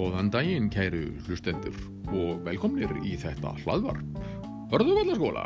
Góðan daginn, kæru hlustendur og velkomnir í þetta hlaðvarp. Hörðu vallaskóla!